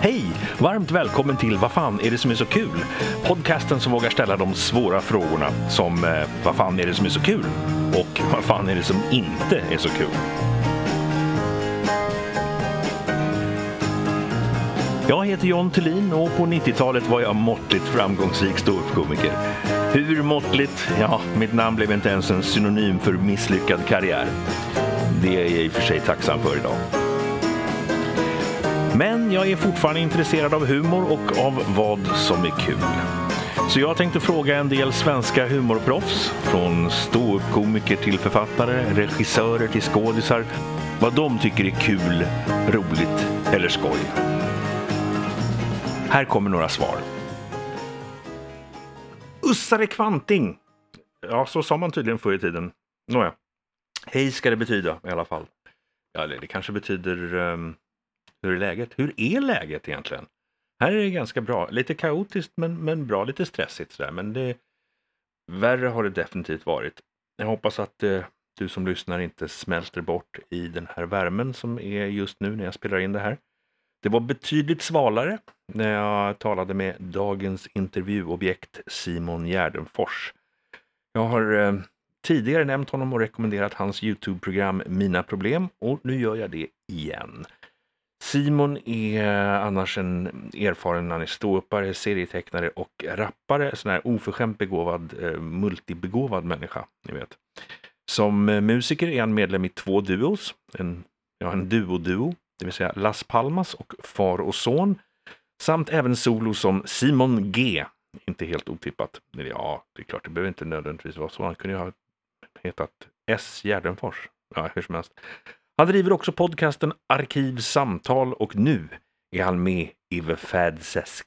Hej! Varmt välkommen till Vad fan är det som är så kul? Podcasten som vågar ställa de svåra frågorna som eh, Vad fan är det som är så kul? Och Vad fan är det som inte är så kul? Jag heter John Thulin och på 90-talet var jag måttligt framgångsrik ståuppkomiker. Hur måttligt? Ja, mitt namn blev inte ens en synonym för misslyckad karriär. Det är jag i och för sig tacksam för idag. Men jag är fortfarande intresserad av humor och av vad som är kul. Så jag tänkte fråga en del svenska humorproffs, från ståuppkomiker till författare, regissörer till skådisar, vad de tycker är kul, roligt eller skoj. Här kommer några svar. Ussare Kvanting. Ja, så sa man tydligen förr i tiden. Nåja. Hej ska det betyda i alla fall. Ja, eller det kanske betyder um, hur är läget? Hur är läget egentligen? Här är det ganska bra. Lite kaotiskt men, men bra. Lite stressigt sådär. Men det, värre har det definitivt varit. Jag hoppas att eh, du som lyssnar inte smälter bort i den här värmen som är just nu när jag spelar in det här. Det var betydligt svalare när jag talade med dagens intervjuobjekt Simon Gärdenfors. Jag har eh, tidigare nämnt honom och rekommenderat hans Youtube-program Mina problem och nu gör jag det igen. Simon är annars en erfaren, han är ståuppare, serietecknare och rappare. Sån här oförskämt begåvad, eh, multibegåvad människa, ni vet. Som eh, musiker är han medlem i två duos, en, ja, en duo-duo, det vill säga Las Palmas och Far och son, samt även solo som Simon G. Inte helt otippat. Ja, det är klart, det behöver inte nödvändigtvis vara så. Han kunde ju ha hetat S. Gärdenfors. Ja, hur som helst. Han driver också podcasten Arkivsamtal och nu är han med i The Fadsesk.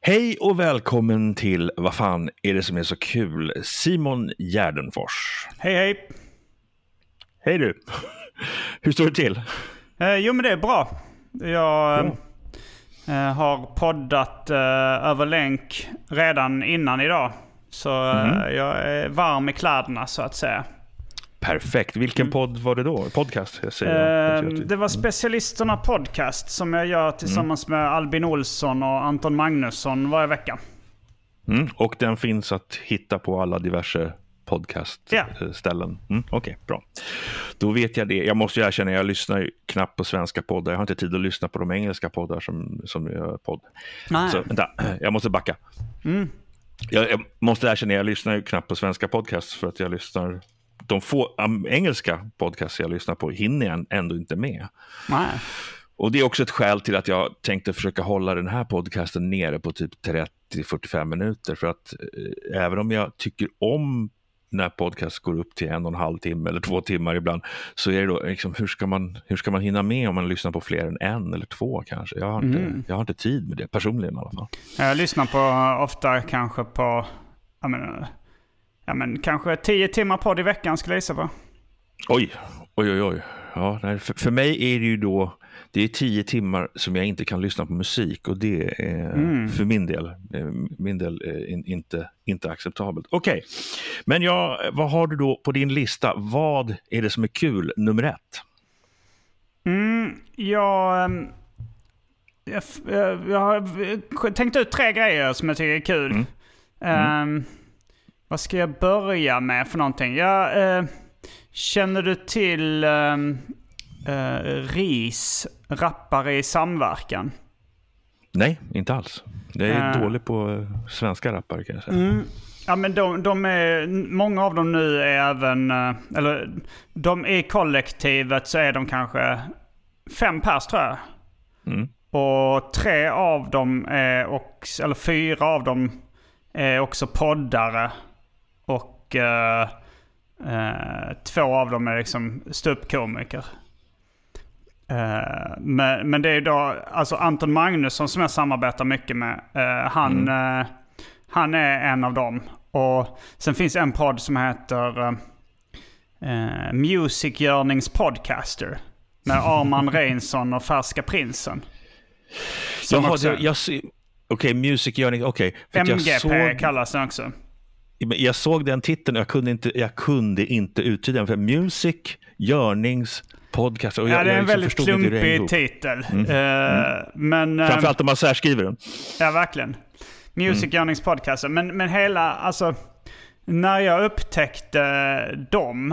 Hej och välkommen till Vad fan är det som är så kul? Simon Gärdenfors. Hej hej! Hej du! Hur står det till? Eh, jo men det är bra. Jag eh, har poddat eh, över länk redan innan idag. Så mm. jag är varm i kläderna så att säga. Perfekt. Vilken mm. podd var det då? Podcast? Jag säger. Uh, det var Specialisterna Podcast som jag gör tillsammans mm. med Albin Olsson och Anton Magnusson varje vecka. Mm. Och den finns att hitta på alla diverse podcastställen. Ja. Mm, Okej, okay, bra. Då vet jag det. Jag måste ju erkänna, jag lyssnar knappt på svenska poddar. Jag har inte tid att lyssna på de engelska poddar som, som gör podd. Nej. Så vänta, jag måste backa. Mm. Jag, jag, måste erkänna, jag lyssnar ju knappt på svenska podcasts för att jag lyssnar de få engelska podcasts jag lyssnar på hinner jag ändå inte med. Nej. Och det är också ett skäl till att jag tänkte försöka hålla den här podcasten nere på typ 30-45 minuter. För att eh, även om jag tycker om när podcast går upp till en och en halv timme eller två timmar ibland, så är det då liksom, hur ska man, hur ska man hinna med om man lyssnar på fler än en eller två kanske? Jag har inte, mm. jag har inte tid med det, personligen i alla fall. Jag lyssnar på ofta kanske på, jag menar, ja, men kanske tio timmar podd i veckan skulle jag gissa på. Oj, oj, oj. oj. Ja, för, för mig är det ju då det är tio timmar som jag inte kan lyssna på musik och det är mm. för min del, eh, min del in, inte, inte acceptabelt. Okej, okay. men ja, vad har du då på din lista? Vad är det som är kul, nummer ett? Mm, jag, ehm, jag, jag, har tänkt ut tre grejer som jag tycker är kul. Mm. Um, vad ska jag börja med för någonting? Jag, eh, känner du till eh, eh, RIS, Rappare i samverkan? Nej, inte alls. Jag är uh, dålig på eh, svenska rappare kan jag säga. Mm, ja, men de, de, är, många av dem nu är även, eh, eller de i kollektivet så är de kanske fem pers tror jag. Mm. Och tre av dem är också, eller fyra av dem är också poddare och uh, uh, två av dem är liksom ståuppkomiker. Uh, men, men det är då alltså Anton Magnusson som jag samarbetar mycket med. han, mm. han är en av dem. Och sen finns en podd som heter Music Görnings Podcaster. Med Arman Reinsson och Färska Prinsen. Som Jaha, också... jag, jag Okej, okay, Music Görning, okej. Okay, MGP såg... kallas den också. Jag såg den titeln och jag kunde inte, jag kunde inte uttyda den. För Music, Görnings, podcast. Och Ja, jag, det är en liksom väldigt klumpig titel. Eh, Men... eh, Framförallt om man särskriver den. Ja, verkligen. Music Yearnings podcast. Men, men hela, alltså... När jag upptäckte dem.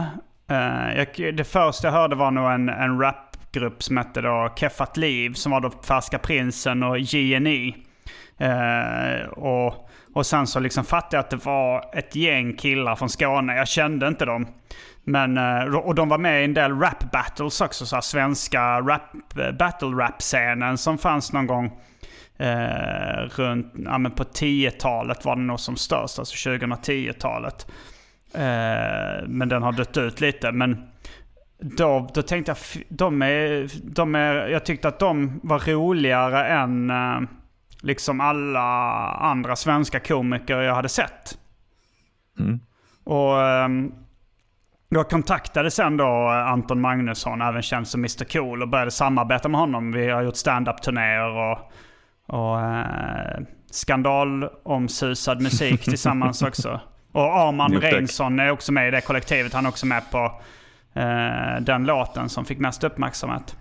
eh, jag, det första jag hörde var nog en, en rapgrupp som hette då Keffat Liv. Som var då Färska Prinsen och JNE. Och, och sen så liksom fattade jag att det var ett gäng killar från Skåne. Jag kände inte dem. Men, eh, och de var med i en del rap battles också. Så här svenska rap, eh, battle rap-scenen som fanns någon gång. Eh, runt, ja, men på 10-talet var den nog som störst, alltså 2010-talet. Eh, men den har dött ut lite. Men då, då tänkte jag, de är, de är, jag tyckte att de var roligare än eh, liksom alla andra svenska komiker jag hade sett. Och ehm, jag kontaktade sen då Anton Magnusson, även känd som Mr Cool, och började samarbeta med honom. Vi har gjort stand-up-turnéer och, och eh, skandalomsusad musik tillsammans också. Och Arman. Reinsson är också med i det kollektivet. Han är också med på eh, den låten som fick mest uppmärksamhet.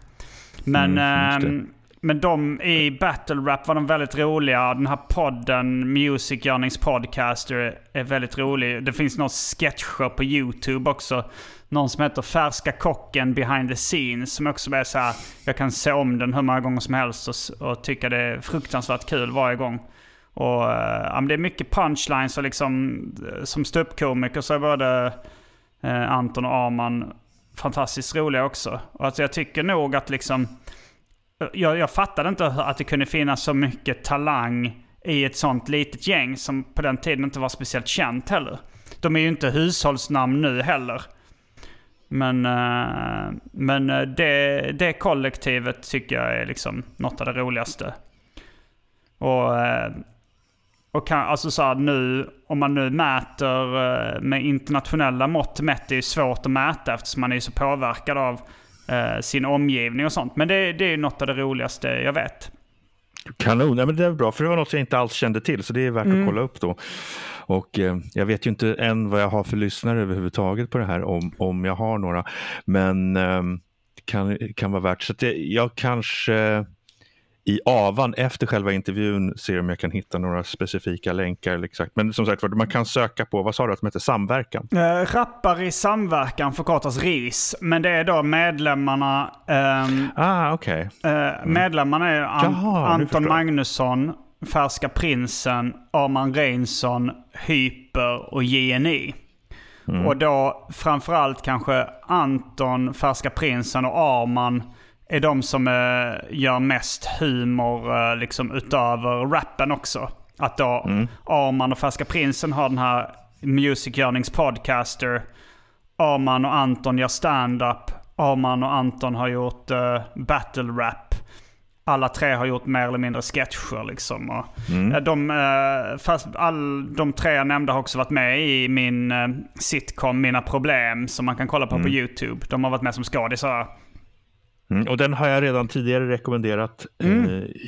Men, Mm, men de i battle rap var de väldigt roliga. Den här podden, Music Yearnings Podcaster, är väldigt rolig. Det finns några sketcher på YouTube också. Någon som heter Färska kocken behind the scenes. Som också är så här, jag kan se om den hur många gånger som helst och, och tycka det är fruktansvärt kul varje gång. Och eh, ja, det är mycket punchlines och liksom eh, som ståuppkomiker så är både eh, Anton och Arman fantastiskt roliga också. Och alltså jag tycker nog att liksom jag, jag fattade inte att det kunde finnas så mycket talang i ett sånt litet gäng som på den tiden inte var speciellt känt heller. De är ju inte hushållsnamn nu heller. Men, eh, men eh, det, det kollektivet tycker jag är liksom något av det roligaste. Och, eh, och kan, alltså så här, nu, om man nu mäter med internationella mått mätt, det är ju svårt att mäta eftersom man är så påverkad av eh, sin omgivning och sånt. Men det, det är ju något av det roligaste jag vet. Kanon, ja, men det är bra för det var något jag inte alls kände till så det är värt Mm. att kolla upp då. Och eh, jag vet ju inte än vad jag har för lyssnare överhuvudtaget på det här om, om jag har några. Men eh, kan, kan vara värt så det, jag kanske i avan efter själva intervjun ser om jag kan hitta några specifika länkar. eller Exakt. Men som sagt man kan söka på, vad sa du att de heter, samverkan? Eh, rappar i samverkan förkortas RIS. Men det är då medlemmarna... ehm, Ah, okej. eh, Medlemmarna är An- Jaha, Anton. Magnusson, Färska Prinsen, Arman Reinsson, Hyper och JNI. Mm. Och då framförallt kanske Anton, Färska Prinsen och Arman är de som eh, gör mest humor eh, liksom utöver rappen också. Att då Mm. Arman och Färska Prinsen har den här Music Podcaster. Arman och Anton gör stand-up. Arman och Anton har gjort eh, battle rap. Alla tre har gjort mer eller mindre sketcher liksom. Och, eh, de, eh, fast all, de tre jag nämnde har också varit med i min eh, sitcom Mina Problem som man kan kolla på på YouTube. De har varit med som skådisar. Mm, och den har jag redan tidigare rekommenderat eh,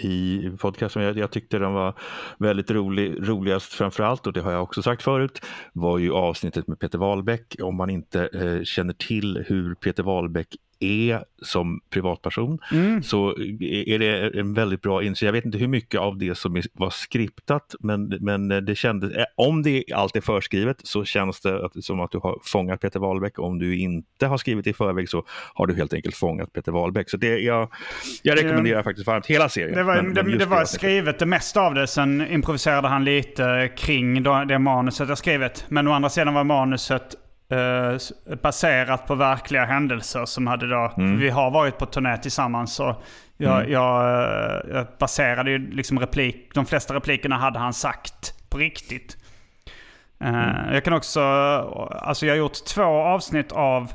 i podcasten. Jag, jag tyckte den var väldigt rolig. Roligast framför allt, och det har jag också sagt förut, var ju avsnittet med Peter Wahlbeck. Om man inte eh, känner till hur Peter Wahlbeck är som privatperson så är det en väldigt bra insyn. Jag vet inte hur mycket av det som var skriptat men, men det kändes, eh, om det allt är förskrivet så känns det att, som att du har fångat Peter Wahlbeck. Om du inte har skrivit i förväg så har du helt enkelt fångat Peter Wahlbeck. Så det, jag, jag rekommenderar faktiskt varmt hela serien. Det var, men- det, men det var skrivet det mesta av det. Sen improviserade han lite kring det manuset jag skrivit. Men å andra sidan var manuset eh, baserat på verkliga händelser som hade då... Vi har varit på turné tillsammans. Så jag, jag, eh, jag baserade ju liksom replik... De flesta replikerna hade han sagt på riktigt. Eh, Jag kan också... Alltså jag har gjort två avsnitt av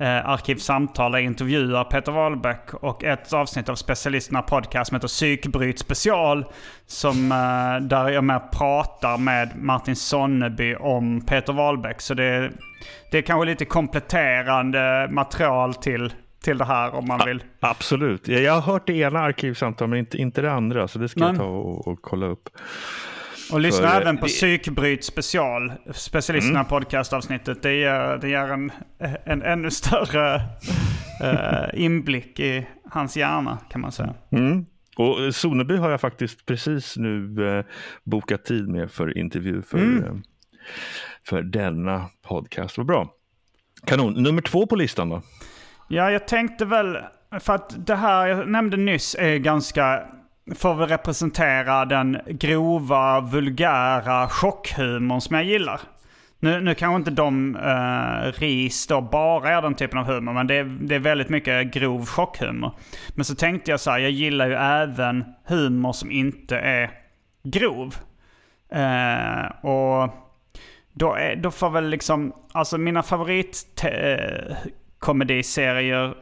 eh, Arkivsamtal där jag intervjuar Peter Wahlbeck och ett avsnitt av Specialisterna podcast som heter Psykbryt special. Som, eh, där jag med pratar med Martin Sonneby om Peter Wahlbeck. Så det, det är kanske lite kompletterande material till, till det här om man vill. Absolut. Jag jag har hört det ena arkivsamtalet men inte, inte det andra så det ska jag Nej. ta och, och kolla upp. Och lyssna För, eh, även på det- Psykbryt special. Specialisterna podcastavsnittet. Det ger, det ger en, en ännu större uh, inblick i hans hjärna kan man säga. Mm. Och Soneby har jag faktiskt precis nu eh, bokat tid med för intervju för, mm för denna podcast. Vad bra. Kanon. Nummer två på listan då? Ja, jag tänkte väl, för att det här jag nämnde nyss är ganska, får väl representera den grova, vulgära chockhumorn som jag gillar. Nu, nu kanske inte de uh, RIS då bara är den typen av humor, men det är, det är väldigt mycket grov chockhumor. Men så tänkte jag så här, jag gillar ju även humor som inte är grov. Uh, och då, är, då får väl liksom, alltså mina favoritkomediserier uh,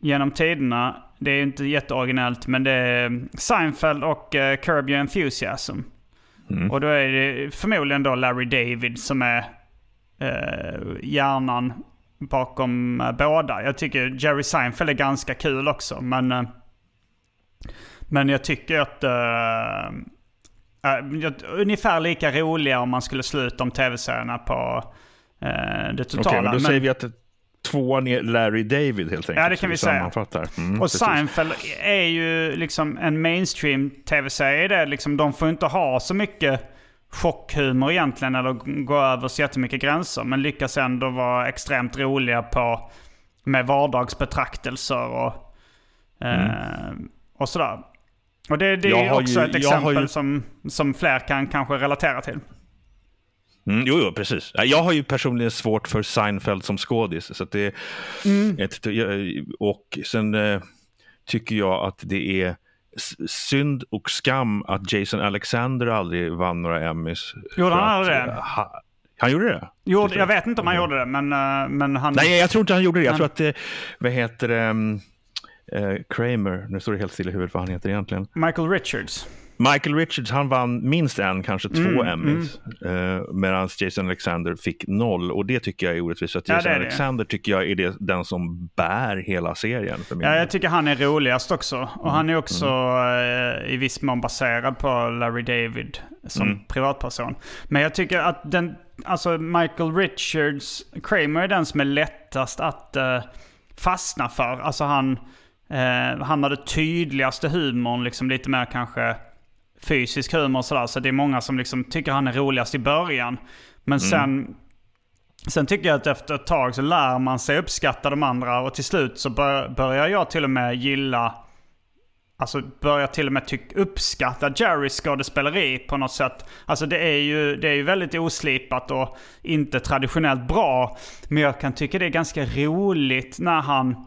genom tiderna, det är inte jätteoriginellt, men det är Seinfeld och uh, Curb Your Enthusiasm. Mm. Och då är det förmodligen då Larry David som är eh, hjärnan bakom eh, båda. Jag tycker Jerry Seinfeld är ganska kul också. Men, eh, men jag tycker att... Eh ungefär lika roliga om man skulle sluta om tv-serierna på eh, det totala. Okej, men då men, säger vi att tvåan är Larry David helt enkelt. Ja, det kan vi säga. Mm, och Seinfeld är ju liksom en mainstream tv-serie. Liksom, de får inte ha så mycket chockhumor egentligen eller gå över så jättemycket gränser. Men lyckas ändå vara extremt roliga på med vardagsbetraktelser och, mm. eh, och sådär. Och det, det är också ju, ett exempel ju... som, som fler kan kanske relatera till. Mm, jo, jo, precis. Jag har ju personligen svårt för Seinfeld som skådis. Så det mm. ett, och sen eh, tycker jag att det är synd och skam att Jason Alexander aldrig vann några Emmys. Gjorde han aldrig det? Ha, han gjorde det? Gjorde, jag vet inte om han gjorde det, men, uh, men han... Nej, jag tror inte han gjorde det. Jag tror att, det, vad heter det, um, uh, Kramer, nu står det helt still i huvudet vad han heter egentligen. Michael Richards. Michael Richards han vann minst en, kanske två mm, Emmys. Mm. Uh, Medan Jason Alexander fick noll. Och det tycker jag är orättvist. Att Jason ja, Alexander det. tycker jag är det, den som bär hela serien. För ja, jag tycker han är roligast också. Och mm, han är också mm. uh, i viss mån baserad på Larry David som mm. privatperson. Men jag tycker att den, alltså Michael Richards, Kramer är den som är lättast att uh, fastna för. Alltså han, han har det tydligaste humorn, liksom lite mer kanske fysisk humor och sådär. Så det är många som liksom tycker han är roligast i början. Men mm. sen, sen tycker jag att efter ett tag så lär man sig uppskatta de andra. Och till slut så bör, börjar jag till och med gilla Alltså börjar till och med tyck, uppskatta Jerrys skådespeleri på något sätt. Alltså det är, ju, det är ju väldigt oslipat och inte traditionellt bra. Men jag kan tycka det är ganska roligt när han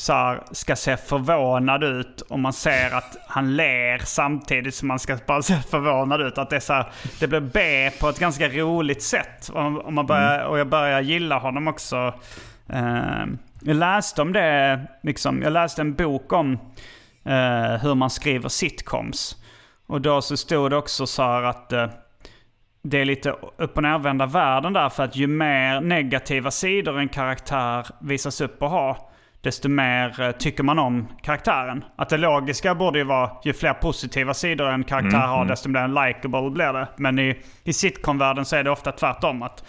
så här, ska se förvånad ut och man ser att han ler samtidigt som man ska bara se förvånad ut. Att det, är så här, det blir B på ett ganska roligt sätt. Och, och man börjar, mm. och jag börjar gilla honom också. Uh, jag läste om det, liksom, jag läste en bok om uh, hur man skriver sitcoms. Och då så stod det också så här att uh, det är lite upp och nervända världen där. För att ju mer negativa sidor en karaktär visas upp och ha, desto mer eh, tycker man om karaktären. Att det logiska borde ju vara ju fler positiva sidor en karaktär mm, har, mm. desto mer likable blir det. Men i, i sitcom-världen så är det ofta tvärtom. Att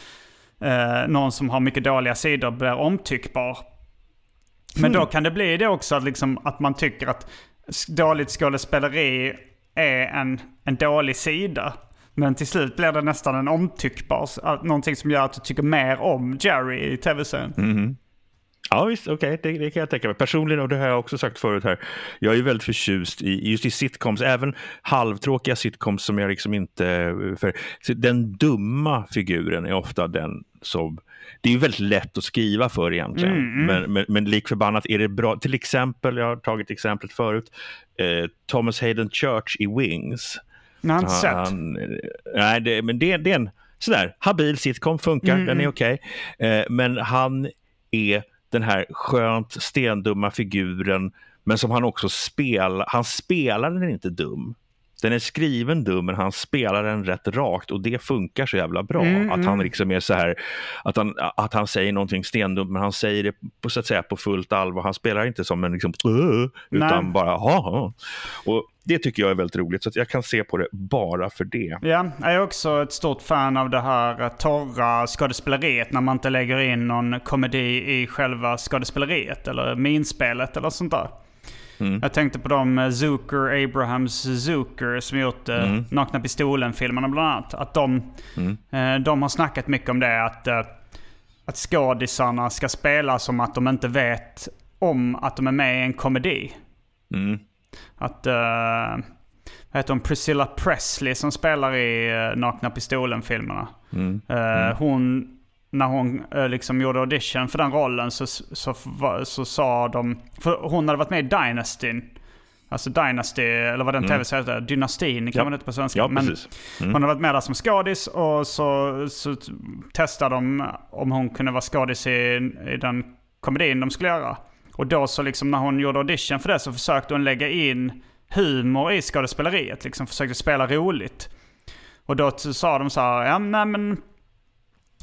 eh, någon som har mycket dåliga sidor blir omtyckbar. Men då mm. kan det bli det också att, liksom, att man tycker att dåligt skådespeleri är en, en dålig sida. Men till slut blir det nästan en omtyckbar, någonting som gör att du tycker mer om Jerry i tv-serien. Mm. Ja visst, okej, okay. det, det, kan jag tänka mig. Personligen, och det har jag också sagt förut här, jag är väldigt förtjust i just i sitcoms, även halvtråkiga sitcoms som jag liksom inte... För, den dumma figuren är ofta den som... Det är ju väldigt lätt att skriva för egentligen, mm, mm. Men, men, men lik förbannat är det bra. Till exempel, jag har tagit exemplet förut, eh, Thomas Hayden Church i Wings. Nej, han, sett. Han, nej, det, men det, det är en sådär habil sitcom, funkar, mm, den är mm. okej. Okay. Eh, men han är den här skönt stendumma figuren, men som han också spelar. Han spelar den inte dum den är skriven dum, men han spelar den rätt rakt och det funkar så jävla bra. Mm, att han mm. liksom är så här, att han, att han säger någonting stendumt, men han säger det på, så att säga, på fullt allvar. Han spelar inte som en liksom, utan Nej. bara ha. Och det tycker jag är väldigt roligt, så jag kan se på det bara för det. Ja, jag är också ett stort fan av det här torra skådespeleriet när man inte lägger in någon komedi i själva skådespeleriet eller minspelet eller sånt där. Mm. Jag tänkte på de eh, Zucker, Abrahams Zucker som gjort eh, mm. Nakna Pistolen-filmerna bland annat. Att de, mm. eh, de har snackat mycket om det. Att, att skådisarna ska spela som att de inte vet om att de är med i en komedi. Mm. Att... Eh, vad heter hon? Priscilla Presley som spelar i uh, Nakna Pistolen-filmerna. Mm. Uh, hon när hon eh, liksom gjorde audition för den rollen så, så, så, så sa de... För hon hade varit med i Dynasty. Alltså Dynasty, eller vad den mm. tv-serien heter. Dynastin kan ja. man inte på svenska. Ja, Men mm. hon hade varit med där som skådis och så, så testade de om hon kunde vara skådis i, i den komedin de skulle göra. Och då så liksom när hon gjorde audition för det så försökte hon lägga in humor i skådespeleriet. Liksom försökte spela roligt. Och då sa de så här, ja nej men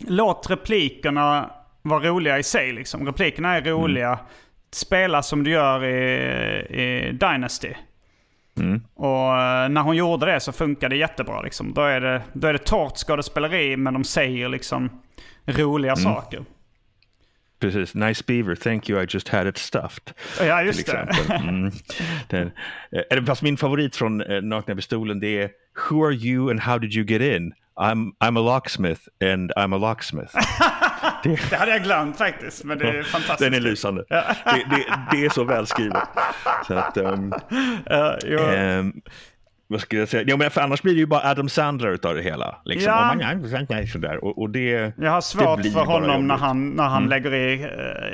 låt replikerna vara roliga i sig. Liksom. Replikerna är roliga. Mm. Spela som du gör i, i Dynasty. Mm. Och eh, när hon gjorde det så funkade det jättebra. Liksom. Då, är det, då är det torrt skådespeleri men de säger liksom roliga mm. saker. Precis. Nice beaver, thank you, I just had it stuffed. Ja, just det. Mm. Den, eh, fast min favorit från eh, Nakna Pistolen det är Who are you and how did you get in? I'm, I'm a locksmith and I'm a locksmith. det, det hade jag glömt faktiskt, men det är fantastiskt. Den är lysande. det, det, det, är så välskrivet. Så att, um, uh, um, vad ska jag säga? Ja, men för annars blir det ju bara Adam Sandler av det hela. Liksom. Ja. Och man, sådär. Och, och det, jag har svårt för honom när han, när han mm. lägger i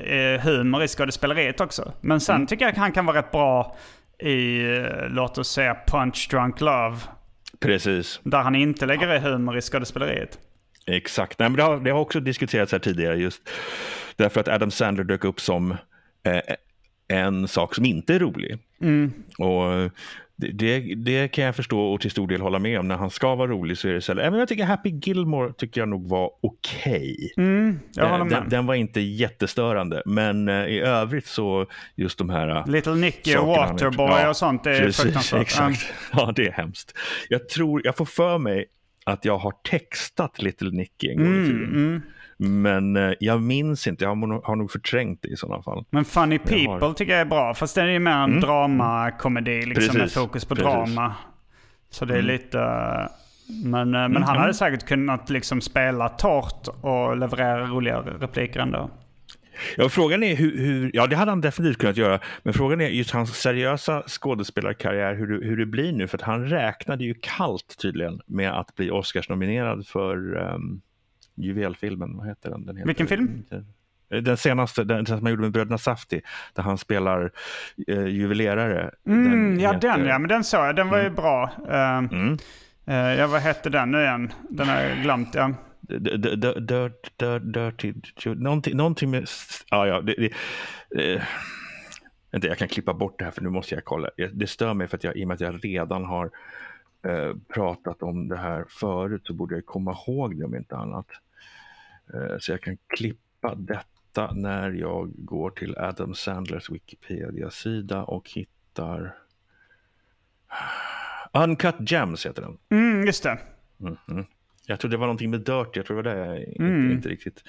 eh, humor i skådespeleriet också. Men sen mm. tycker jag att han kan vara rätt bra i, eh, låt oss säga, Punch Drunk Love. Precis. Där han inte lägger i humor i skådespeleriet. Exakt. Nej, men det, har, det har också diskuterats här tidigare just därför att Adam Sandler dök upp som eh, en sak som inte är rolig. Mm. Och det, det, kan jag förstå och till stor del hålla med om. När han ska vara rolig så är det så här, jag tycker Happy Gilmore tycker jag nog var okej. Okay. Mm, den, den, var inte jättestörande, men uh, i övrigt så just de här uh, Little Nicky och Waterboy ja, och sånt, det är precis, fruktansvärt. Exakt. Ja, det är hemskt. Jag tror, jag får för mig att jag har textat Little Nicky en gång mm, i tiden. Mm. Men eh, jag minns inte, jag har, har nog förträngt det i sådana fall. Men Funny People har... tycker jag är bra, fast det är ju mer en mm. dramakomedi liksom, med fokus på Precis. drama. Så det är mm. lite... Men, eh, men mm. han hade säkert kunnat liksom spela torrt och leverera roliga repliker ändå. Ja, frågan är hur, hur, ja det hade han definitivt kunnat göra, men frågan är just hans seriösa skådespelarkarriär, hur, hur det blir nu, för att han räknade ju kallt tydligen med att bli Oscarsnominerad för um, juvelfilmen, vad heter den? den heter, Vilken film? Den senaste, den som han gjorde med bröderna Safti, där han spelar eh, juvelerare. Mm, den ja, heter... den ja, men den såg jag. Den var ju mm. bra. Uh, mm. uh, ja, vad hette den nu igen? Den har jag glömt, ja. Dirt, dirty, någonting, någonting med... Ja, ja. Det, det, eh, jag kan klippa bort det här för nu måste jag kolla. Det stör mig för att jag, i och med att jag redan har Eh, pratat om det här förut så borde jag komma ihåg det om inte annat. Eh, så jag kan klippa detta när jag går till Adam Sandlers Wikipedia-sida och hittar Uncut Gems heter den. Mm, just det. Mm -hmm. Jag tror det var någonting med Dirt, jag tror det var det jag mm. inte, inte riktigt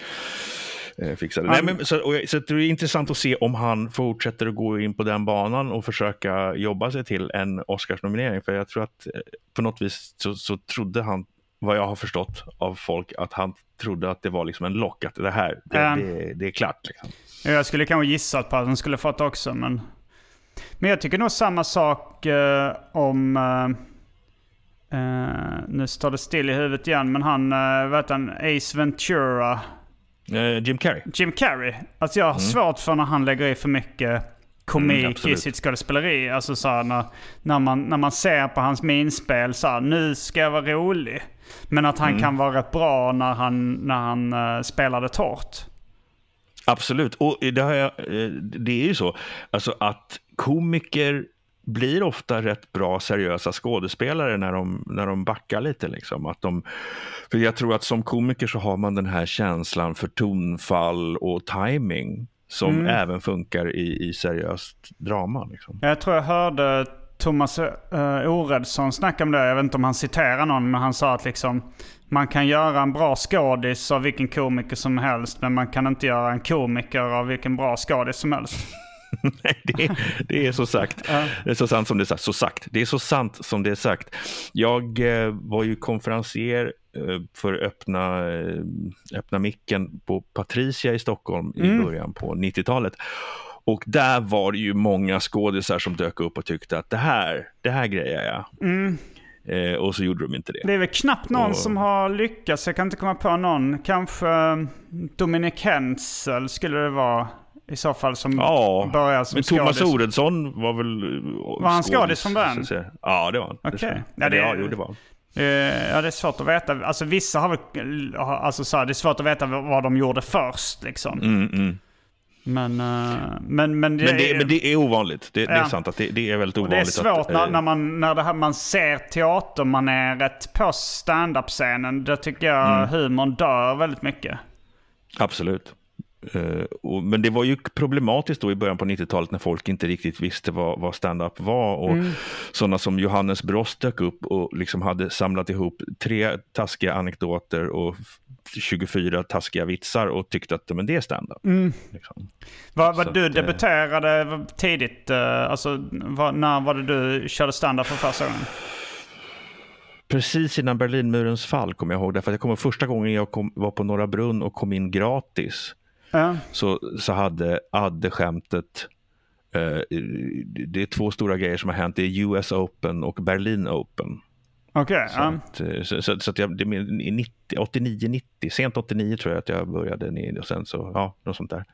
eh, fixade. Han... Nej, men, så, och, så det är intressant att se om han fortsätter att gå in på den banan och försöka jobba sig till en Oscarsnominering. För jag tror att eh, på något vis så, så trodde han, vad jag har förstått av folk, att han trodde att det var liksom en lock, att det här, det, um, det, det är klart. Liksom. Jag skulle kanske gissat på att han skulle fått också, men... Men jag tycker nog samma sak uh, om... Uh, uh, nu står det still i huvudet igen, men han, uh, vet han, Ace Ventura Eh, Jim Carrey. Jim Carrey. Alltså jag har mm. svårt för när han lägger i för mycket komik mm, i sitt skådespeleri. Alltså så här, när, när, man, när man ser på hans minspel så här, nu ska jag vara rolig. Men att han mm. kan vara rätt bra när han, när han uh, spelar det torrt. Absolut, och det, har jag, eh, det är ju så alltså att komiker blir ofta rätt bra seriösa skådespelare när de, när de backar lite. Liksom. Att de, för jag tror att som komiker så har man den här känslan för tonfall och timing som mm. även funkar i, i seriöst drama. Liksom. Jag tror jag hörde Thomas uh, Oredsson snacka om det. Jag vet inte om han citerar någon, men han sa att liksom, man kan göra en bra skådis av vilken komiker som helst, men man kan inte göra en komiker av vilken bra skådis som helst. Nej, det, det, är så sagt. Det är så sant som det är sagt. Så sagt. Det är så sant som det är sagt. Jag eh, var ju konferencier eh, för öppna, eh, öppna micken på Patricia i Stockholm mm. i början på 90-talet. Och där var det ju många skådisar som dök upp och tyckte att det här, det här grejer jag. Mm. Eh, och så gjorde de inte det. Det är väl knappt någon och... som har lyckats. Jag kan inte komma på någon. Kanske Dominic Hensel skulle det vara. I så fall som ja, började som men Thomas skådis. Oredsson var väl Var han skådis från början? Ja, det var han. Okej. Okay. Ja, det, ja, det var han. Uh, ja, det är svårt att veta. Alltså vissa har väl... Alltså, så här, det är svårt att veta vad de gjorde först liksom. Mm, mm. Men, uh, men, men, det, men, det, är, men det är ovanligt. Det, ja. det är sant att det, det, är väldigt ovanligt. Och det är svårt att, när, när, man, när det här, man ser teatermaneret på standup-scenen. Då tycker jag mm. humorn dör väldigt mycket. Absolut. Uh, och, men det var ju problematiskt då i början på 90-talet när folk inte riktigt visste vad, vad stand-up var. Och mm. Sådana som Johannes Brost dök upp och liksom hade samlat ihop tre taskiga anekdoter och 24 taskiga vitsar och tyckte att men det är stand-up. Mm. Liksom. Var, var du att, eh, debuterade tidigt? Uh, alltså, var, när var det du körde stand-up för första gången? Precis innan Berlinmurens fall kommer jag ihåg. Därför att jag kommer första gången jag kom, var på Norra Brunn och kom in gratis ja. så, så hade Adde-skämtet eh, det är två stora grejer som har hänt. Det är US Open och Berlin Open. Okej. Okay, så, att, eh, så, så, så, att jag, det är 89, 90, sent 89 tror jag att jag började. Och sen så, ja, något sånt där.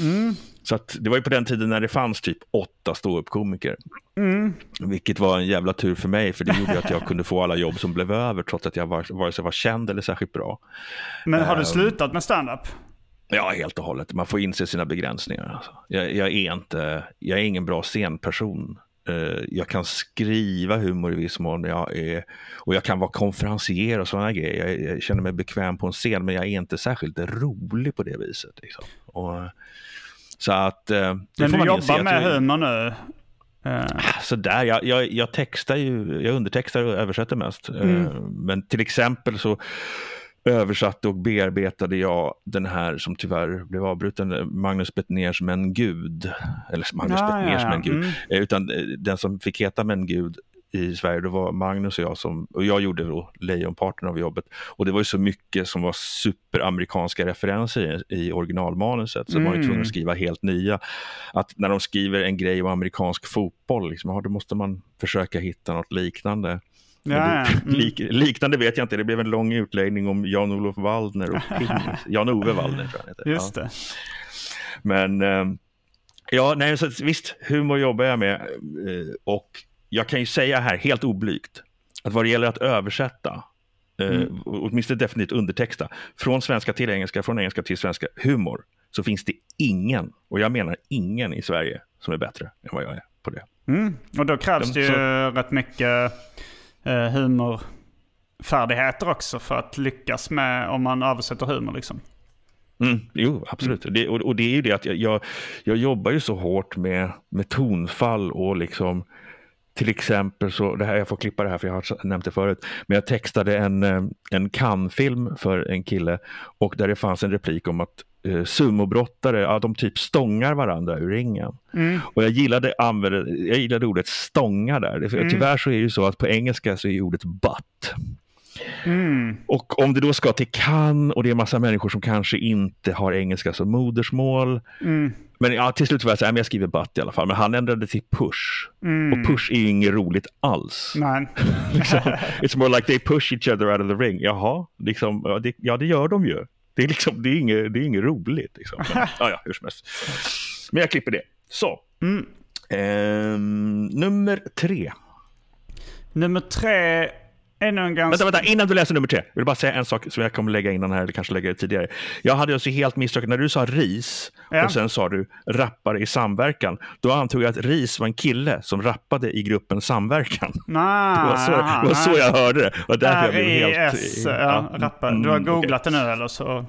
Mm. Så att, det var ju på den tiden när det fanns typ åtta ståuppkomiker. Mm. Vilket var en jävla tur för mig, för det gjorde att jag kunde få alla jobb som blev över, trots att jag var, vare sig var känd eller särskilt bra. Men har du um, slutat med standup? Ja, helt och hållet. Man får inse sina begränsningar. Alltså. Jag, jag, är inte, jag är ingen bra scenperson. Uh, jag kan skriva humor i viss mån. Jag är, och jag kan vara konferencier och sådana grejer. Jag, jag, känner mig bekväm på en scen, men jag är inte särskilt rolig på det viset. Liksom. Och, så att... Uh, men du jobbar med humor nu? Uh. Sådär, jag, jag, jag textar ju, jag undertextar och översätter mest. Mm. Men till exempel så översatte och bearbetade jag den här som tyvärr blev avbruten, Magnus Bettners Men Gud. Eller Magnus ja, Bettners ja, ja. Men Gud. Mm. Eh, utan eh, den som fick heta Men Gud i Sverige, det var Magnus och jag som, och jag gjorde då lejonparten av jobbet. Och det var ju så mycket som var superamerikanska referenser i, i originalmanuset, så mm. man var tvungen att skriva helt nya. Att när de skriver en grej om amerikansk fotboll, liksom, ja, då måste man försöka hitta något liknande. Ja, ja. Mm. Lik, liknande vet jag inte, det blev en lång utläggning om Jan-Olof Waldner och Jan-Ove Waldner tror jag han heter. Just det. Men ehm, ja, nej, så visst, humor jobbar jag med eh, och jag kan ju säga här helt oblygt att vad det gäller att översätta eh, Mm. åtminstone definitivt undertexta, från svenska till engelska, från engelska till svenska, humor, så finns det ingen, och jag menar ingen i Sverige, som är bättre än vad jag är på det. Mm. Och då krävs De, det ju så... rätt mycket eh, humorfärdigheter också för att lyckas med om man översätter humor liksom. Mm, jo, absolut. Mm. Det, och, och, det är ju det att jag, jag, jag, jobbar ju så hårt med, med tonfall och liksom till exempel så, det här, jag får klippa det här för jag har nämnt det förut, men jag textade en, eh, en Cannes-film för en kille och där det fanns en replik om att eh, sumobrottare, ja, de typ stångar varandra ur ringen. Mm. Och jag gillade, använde, jag gillade ordet stånga där. Mm. Tyvärr så är det ju så att på engelska så är ordet butt. Mm. Och om det då ska till kan och det är massa människor som kanske inte har engelska som modersmål. Mm. Men ja, till slut var jag så här, men jag skriver butt i alla fall. Men han ändrade till push. Mm. Och push är ju inget roligt alls. Nej. liksom, it's more like they push each other out of the ring. Jaha, liksom, ja, det, ja, det gör de ju. Det är, liksom, det är, inget, det är inget roligt. Liksom. Men, ja, ja, hur som helst. Men jag klipper det. Så. Mm. Eh, nummer tre. Nummer tre ännu en ganska... Vänta, vänta, innan du läser nummer tre. Jag vill bara säga en sak som jag kommer lägga innan här, eller kanske lägga det tidigare. Jag hade alltså helt missförstått, när du sa ris Ja. och sen sa du rappare i samverkan, då antog jag att ris var en kille som rappade i gruppen Samverkan. Nej, Det var så, det var så jag hörde det. Och därför jag blev helt... R-I-S, ja, rappar. Du har mm, googlat okej. det nu eller så?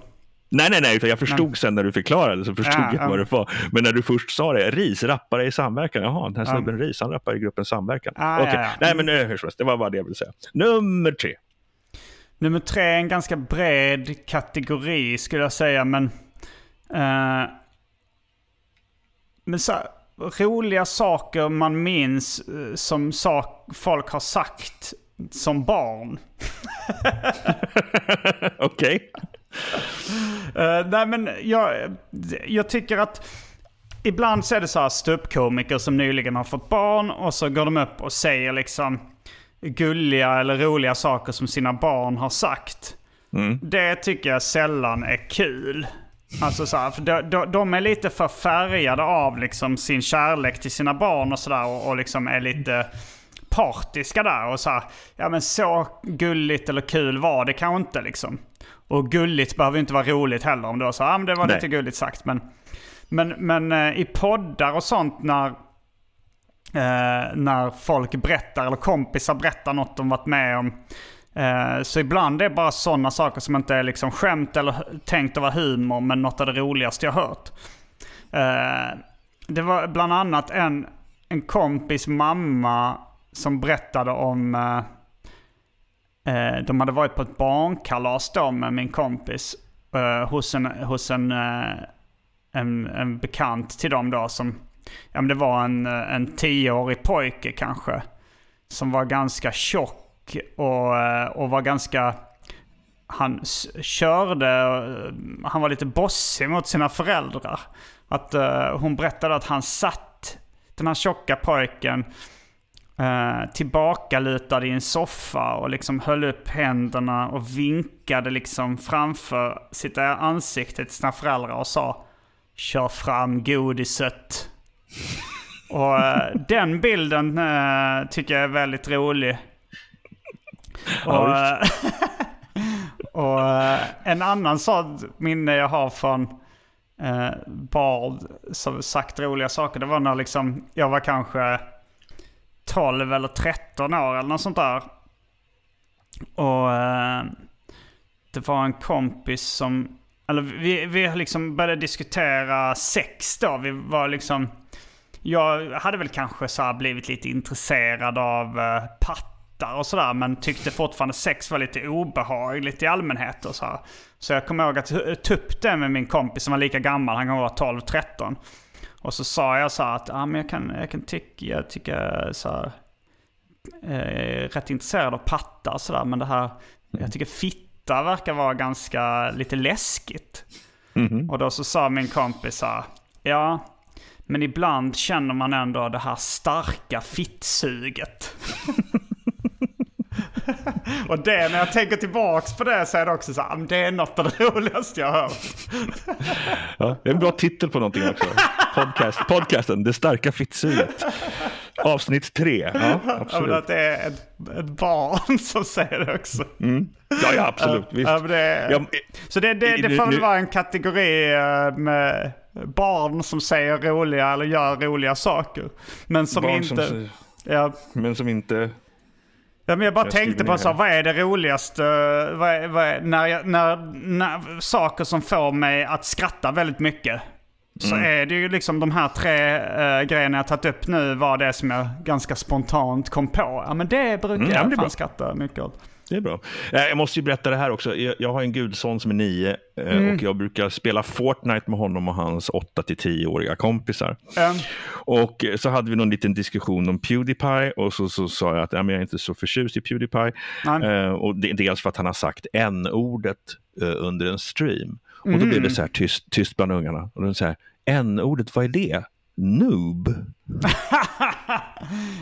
Nej, nej, nej, utan jag förstod sen när du förklarade så förstod Ja, jag ja. vad det var. Men när du först sa det, RIS, rappare i samverkan, jaha, den här snubben RIS, han rappar i gruppen Samverkan. Ah, Okej, ja, ja. nej men hur som helst, det var bara det jag ville säga. Nummer tre. Nummer tre är en ganska bred kategori skulle jag säga, men... eh, men så, roliga saker man minns eh, som sak, folk har sagt som barn. Okej. Eh, nej men jag, jag tycker att ibland så är det så här ståuppkomiker som nyligen har fått barn och så går de upp och säger liksom gulliga eller roliga saker som sina barn har sagt. Det tycker jag sällan är kul. Alltså så här, för de, de, de är lite för färgade av liksom sin kärlek till sina barn och sådär och, och liksom är lite partiska där och så här, ja men så gulligt eller kul var det kanske inte liksom. Och gulligt behöver inte vara roligt heller om du så ja men det var Nej. lite gulligt sagt men men, men eh, i poddar och sånt när, eh, när folk berättar eller kompisar berättar något de varit med om. Eh, så ibland är det bara sådana saker som inte är liksom skämt eller tänkt att vara humor men något av det roligaste jag hört. Eh, det var bland annat en, en kompis mamma som berättade om eh, de hade varit på ett barnkalas då med min kompis. Eh, hos en, hos en, eh, en, en bekant till dem då som... Ja men det var en, eh, en tioårig pojke kanske. Som var ganska tjock och, eh, och var ganska... Han körde, eh, han var lite bossig mot sina föräldrar. Att hon berättade att han satt, den här tjocka pojken, eh, tillbakalutad i en soffa och liksom höll upp händerna och vinkade liksom framför sitt ansikte till sina föräldrar och sa Kör fram godiset. och eh, den bilden eh, tycker jag är väldigt rolig. Och, eh, och eh, en annan sån minne jag har från eh, barn som sagt roliga saker. Det var när liksom jag var kanske 12 eller 13 år eller något sånt där. Och eh, det var en kompis som, eller vi, vi liksom började diskutera sex då. Vi var liksom, jag hade väl kanske så här blivit lite intresserad av eh, pattar och sådär. Men tyckte fortfarande sex var lite obehagligt i allmänhet och så här. Så jag kommer ihåg att jag tog upp det med min kompis som var lika gammal, han kan vara 12-13. Och så sa jag så här att ah, men jag kan, jag kan tycka, jag tycker så här, eh, rätt intresserad av pattar och sådär. Men det här, jag tycker fitta verkar vara ganska lite läskigt. Och då så sa min kompis så här, ja, men ibland känner man ändå det här starka fittsuget. Och det, när jag tänker tillbaks på det så är det också så här, "Ah, det är något av det roligaste jag har hört. Ja, det är en bra titel på någonting också. Podcast, podcasten, Det starka fittsuget. Avsnitt tre. Ja, absolut. att det är ett, ett barn som säger det också. Ja, ja absolut. Visst. Ja, det, Ja, så det, det, det får väl vara en kategori eh, med barn som säger roliga eller gör roliga saker. Men som barn inte... som säger- ja, men som inte... ja, men jag bara Jag tänkte på så, här, vad är det roligaste? Vad är, vad är, när, jag, när, när saker som får mig att skratta väldigt mycket. Så Mm. är det ju liksom de här tre uh, grejerna jag tagit upp nu var det som jag ganska spontant kom på. Ja men det brukar Mm, ja, jag fan bra. skratta mycket åt. Det är bra. Eh, Jag måste ju berätta det här också. Jag har en gudson som är nio eh, och jag brukar spela Fortnite med honom och hans 8 till 10-åriga kompisar. Um, Och eh, så hade vi någon liten diskussion om Pewdiepie och så, så sa jag att ja, men jag är inte så förtjust i Pewdiepie. Eh, och det, dels för att han har sagt n-ordet under en stream. Och då blev det så här tyst, tyst bland ungarna. Och de så här, n-ordet, vad är det? Noob?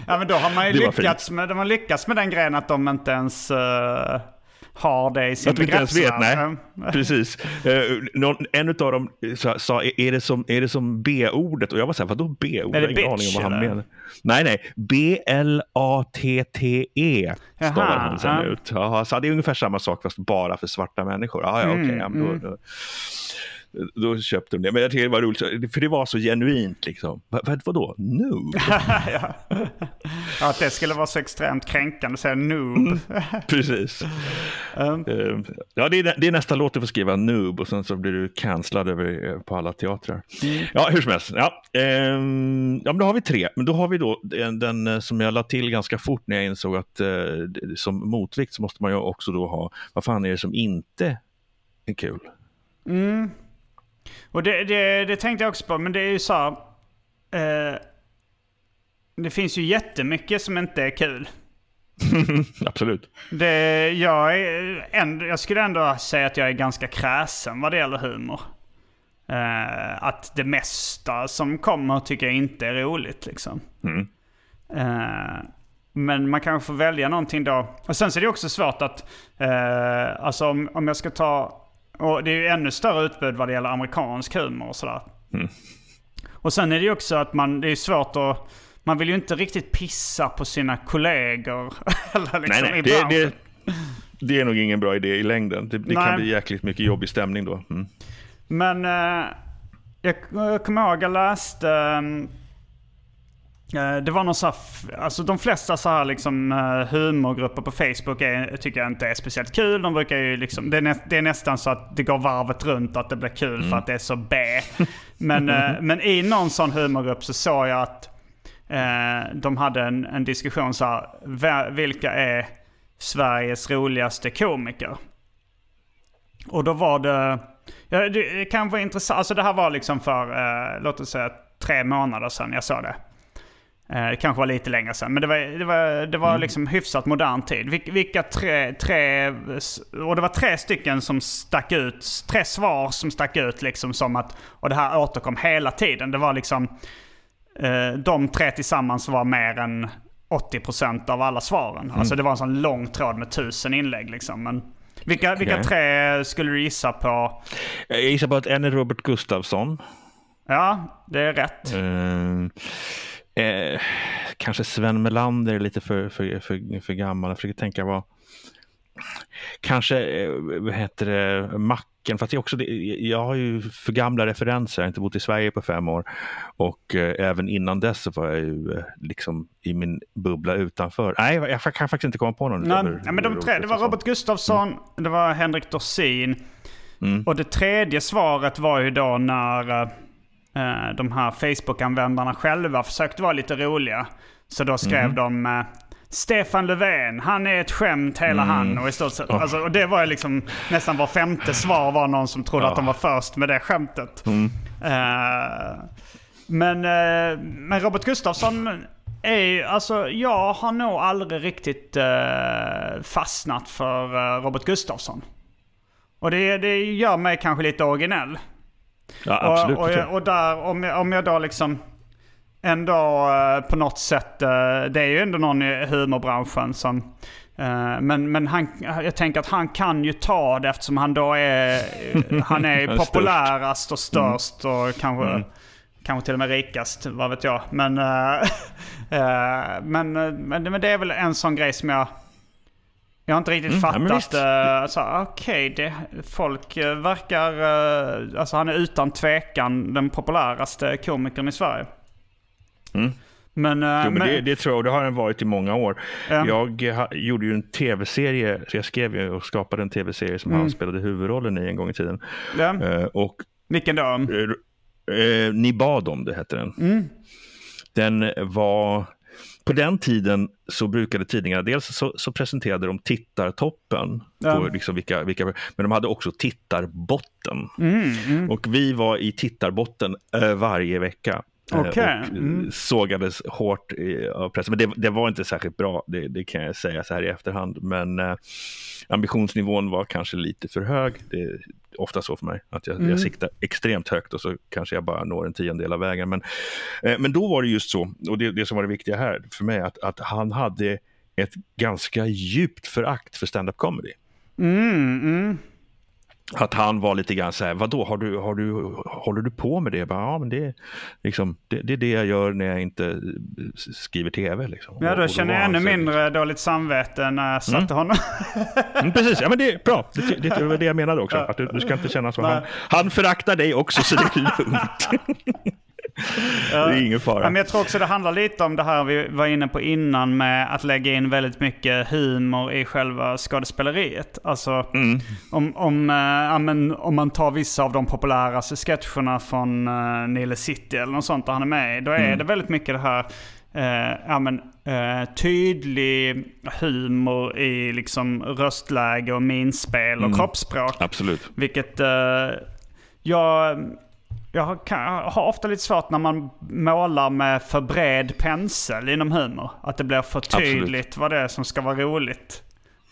Ja men då har man ju lyckats med, de har lyckats med den grejen att de inte ens... eh, har det i sin Att du inte ens vet, nej. Precis. Eh, någon, en av dem sa, är, det som, är det som B-ordet? Och jag var så här, vadå B-ord? Är det Jag har ingen aning om vad han menar. Nej, nej. B-L-A-T-T-E stavar Jaha, han sen ja. ut. Jaha, så det är ungefär samma sak fast bara för svarta människor. Ja, ja. Mm, ja, då, mm. då, då köpte de det. Men jag tycker det var roligt, för det var så genuint. Liksom. Vad, vad, vadå? Noob? ja. ja, att det skulle vara så extremt kränkande att säga noob. Precis. Um, Ja, det är, det är nästa låt du får skriva noob och sen så blir du cancellad över, eh, på alla teatrar. Ja, hur som helst. Ja, ehm, ja, men då har vi tre. Men då har vi då den, den eh, som jag la till ganska fort när jag insåg att det- som motvikt så måste man ju också då ha, vad fan är det som inte är kul? mm. Och det, det, det tänkte jag också på, men det är ju så här, eh, Det finns ju jättemycket som inte är kul. Absolut. Det, jag, är, ändå, jag skulle ändå säga att jag är ganska kräsen vad det gäller humor. Eh, att det mesta som kommer tycker jag inte är roligt liksom. Mm. Eh, men man kanske får välja någonting då. Och sen så är det också svårt att, eh, alltså om, om jag ska ta, och det är ju ännu större utbud vad det gäller amerikansk humor och sådär. Mm. Och sen är det ju också att man, det är svårt att, man vill ju inte riktigt pissa på sina kollegor. eller liksom nej, nej, i det, det, det är nog ingen bra idé i längden. Det, det kan bli jäkligt mycket jobbig stämning då. Mm. Men eh, jag, jag kommer ihåg jag läste... eh, det var någon så här, alltså de flesta så här liksom eh, humorgrupper på Facebook är, tycker jag inte är speciellt kul. De brukar ju liksom, det, är nä, det är nästan så att det går varvet runt att det blir kul för att det är så B. Men, eh, men i någon sån humorgrupp så såg jag att eh, de hade en, en diskussion så här, "Vä- vilka är Sveriges roligaste komiker? Och då var det... Ja, det kan vara intressant. Alltså det här var liksom för, eh, låt oss säga tre månader sedan jag såg det. Eh, det kanske var lite längre sedan. Men det var, det var, det var liksom hyfsat modern tid. Vil, vilka tre, tre... Och det var tre stycken som stack ut. Tre svar som stack ut liksom som att... Och det här återkom hela tiden. Det var liksom... Eh, de tre tillsammans var mer än 80% av alla svaren. Alltså det var en sån lång tråd med tusen inlägg liksom. Men vilka, vilka tre skulle du gissa på? Jag gissar på att en är Robert Gustafsson. Ja, det är rätt. Eh, eh, kanske Sven Melander är lite för, för, för, för gammal. Jag försöker tänka vad... Kanske, eh, vad heter det, Macken. Fast jag, också, det- jag har ju för gamla referenser. Jag har inte bott i Sverige på fem år. Och eh, även innan dess så var jag ju eh, liksom i min bubbla utanför. Nej, jag, jag kan faktiskt inte komma på någon. Nej, ja, men de tre, det var. Robert Gustafsson, det var Henrik Dorsin. Mm. Och det tredje svaret var ju då när eh, de här Facebook-användarna själva försökte vara lite roliga. Så då skrev Mhm. de eh, Stefan Löfven, han är ett skämt hela Mm. han. Och, i stort sett, alltså, och det var ju liksom nästan var femte svar var någon som trodde Ja. att de var först med det skämtet. Mm. Eh, men, eh, men Robert Gustafsson är ju, alltså jag har nog aldrig riktigt fastnat för Robert Gustafsson. Och det, det gör mig kanske lite originell. Ja, absolut. och, och, jag- och där, om jag, om jag då liksom ändå eh, på något sätt, eh, det är ju ändå någon i humorbranschen som eh, men, men han, jag tänker att han kan ju ta det eftersom han då är, han är populärast och störst och kanske, kanske till och med rikast, vad vet jag. Men, men, men, men det är väl en sån grej som jag jag har inte riktigt Mm, ja, men fattat. visst. eh, alltså, Okej, det folk eh, verkar... eh, alltså han är utan tvekan den populäraste komikern i Sverige. Mm. Men... eh, Jo, men det, det tror jag, det har den varit i många år. Ja. Jag eh, ha, gjorde ju en tv-serie, så jag skrev ju och skapade en tv-serie som Mm. han spelade huvudrollen i en gång i tiden. ja. Eh, och Vilken då? eh, eh, Ni bad om det, hette den. Mm. Den var... På den tiden så brukade tidningarna, dels så, så presenterade de tittartoppen, Ja. på liksom vilka, vilka, men de hade också tittarbotten. Mm, mm. Och vi var i tittarbotten eh, varje vecka. Eh, Okej, Och mm. sågades hårt av pressen. Men det, det var inte särskilt bra, det, det kan jag säga så här i efterhand. Men eh, ambitionsnivån var kanske lite för hög. Det är ofta så för mig, att jag, Mm. jag siktar extremt högt och så kanske jag bara når en tiondel av vägen. Men, eh, men då var det just så, och det, det som var det viktiga här för mig, att, att han hade ett ganska djupt förakt för stand-up comedy. Mm, mm. Att han var lite grann så här, vadå, har du, har du, håller du på med det? Jag bara, ja, men det, liksom, det, det är det jag gör när jag inte skriver tv. Liksom. Ja, då, då känner jag ännu mindre dåligt samvete när jag satte mm. honom. mm, precis, ja men det är bra. Det, det, det var det jag menade också. Att du, du ska inte känna så. Han, han föraktar dig också, så det är lugnt. det är ingen fara. men jag tror också det handlar lite om det här vi var inne på innan med att lägga in väldigt mycket humor i själva skådespeleriet. Alltså mm. om, om, äh, men, om man tar vissa av de populäraste sketcherna från äh, Nile City eller något sånt där han är med Då är mm. det väldigt mycket det här Uh, ja, men, uh, tydlig humor i liksom röstläge och minspel och mm. kroppsspråk. Absolut. Vilket uh, jag jag har, jag har, ofta lite svårt när man målar med för bred pensel inom humor. Att det blir för tydligt Absolut. vad det är som ska vara roligt.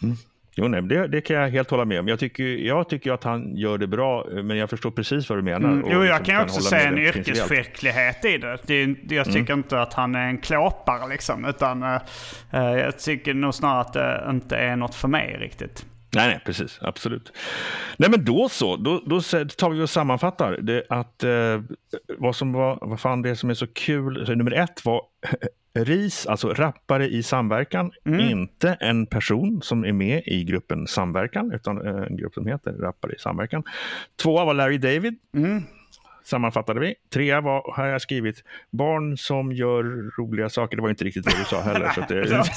Mm. Jo, nej, det, det, kan jag helt hålla med om. Jag tycker, jag tycker att han gör det bra, men jag förstår precis vad du menar. Mm. Jo, jag liksom kan, kan också se en yrkesskicklighet i det. det jag tycker mm. inte att han är en klåpare liksom. Utan uh, jag tycker nog snarare att det inte är något för mig riktigt. Nej, nej, precis. Absolut. Nej, men då så. Då, då tar vi och sammanfattar det att eh, vad som var, vad fan det som är så kul. Så nummer ett var RIS, alltså rappare i samverkan. Mm. Inte en person som är med i gruppen Samverkan, utan eh, en grupp som heter Rappare i samverkan. Tvåa var Larry David. Mm sammanfattade vi. Trea var, har jag skrivit, barn som gör roliga saker. Det var inte riktigt det du sa heller. så det... det, var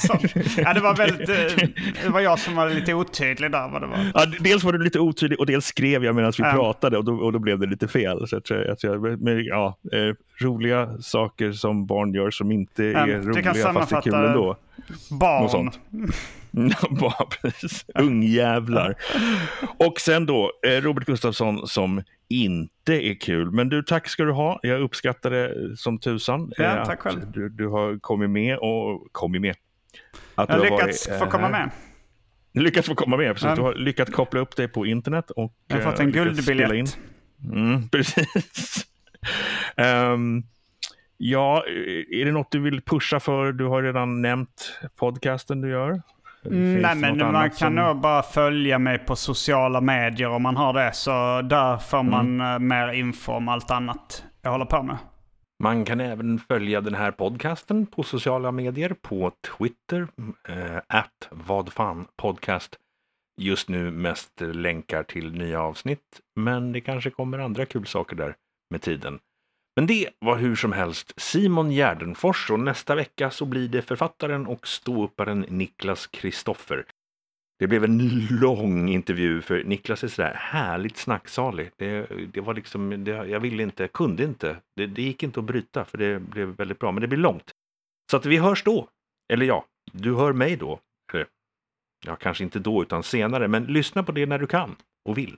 ja, det, var väldigt, eh, det var jag som var lite otydlig där. Vad det var. Ja, dels var du lite otydlig och dels skrev jag medan vi um. pratade och då, och då blev det lite fel. Så jag, att jag, men, ja, eh, roliga saker som barn gör som inte är roliga fast det är kul ändå. Barn. precis. Ungjävlar. Och sen då eh, Robert Gustafsson som inte är kul. Men du, tack ska du ha. Jag uppskattar det som tusan. Ja, eh, tack själv. Du, du har kommit med och kommit med. Att jag har lyckats varit, få komma med. Lyckats få komma med, precis. Du har lyckats koppla upp dig på internet och Jag har fått en guldbiljett. Mm, precis. um, ja, är det något du vill pusha för? Du har redan nämnt podcasten du gör. Mm, nej men man kan som... nog bara följa mig på sociala medier om man har det. Så där får man mm. Mer info om allt annat jag håller på med. Man kan även följa den här podcasten på sociala medier på Twitter, eh, vadfanpodcast. Just nu mest länkar till nya avsnitt, men det kanske kommer andra kul saker där med tiden. Men det var hur som helst Simon Gärdenfors och nästa vecka så blir det författaren och ståupparen Niklas Kristoffer. Det blev en lång intervju för Niklas är sådär härligt snacksalig. Det, det var liksom, det, jag ville inte, kunde inte. Det, det, gick inte att bryta för det blev väldigt bra, men det blir långt. Så att vi hörs då. Eller ja, du hör mig då. Ja, kanske inte då utan senare, men lyssna på det när du kan och vill.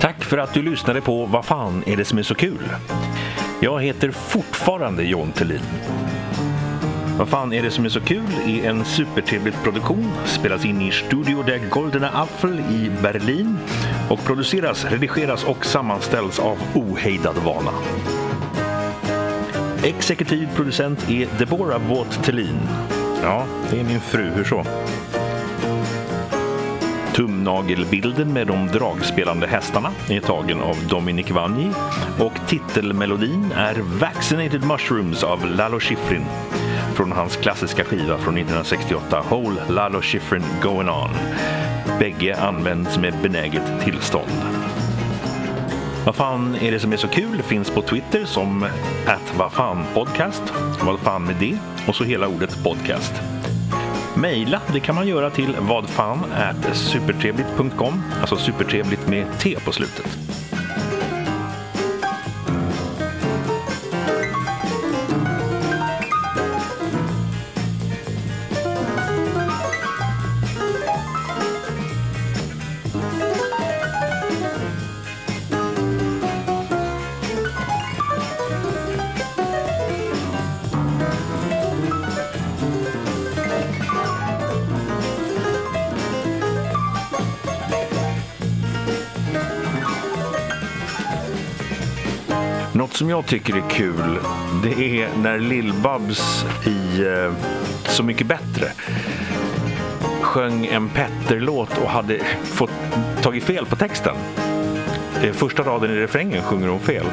Tack för att du lyssnade på Vad fan är det som är så kul? Jag heter fortfarande John Thelin. Vad fan är det som är så kul är en supertrevlig produktion, spelas in i Studio der Goldene Apfel i Berlin och produceras, redigeras och sammanställs av Ohejdad Vana. Exekutiv producent är Deborah Vought Thelin. Ja, det är min fru, hur så? Tumnagelbilden med de dragspelande hästarna är tagen av Dominic Vanji och titelmelodin är Vaccinated Mushrooms av Lalo Schifrin från hans klassiska skiva från 1968 Whole Lalo Schifrin Going On. Bägge används med benäget tillstånd. Vad fan är det som är så kul finns på Twitter som att vad fan podcast. Vad fan med det? Och så hela ordet podcast. Mejla, det kan man göra till vadfan supertrevligt.com, alltså supertrevligt med T på slutet. Jag tycker är kul, det är när Lill-Babs i eh, Så mycket bättre sjöng en Petter-låt och hade fått tagit fel på texten. Eh, Första raden i refrängen sjunger hon fel.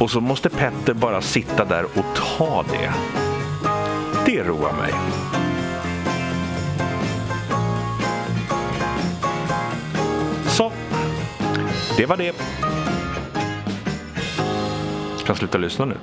Och så måste Petter bara sitta där och ta det. Det roar mig. Så, det var det kan sluta lyssna nu.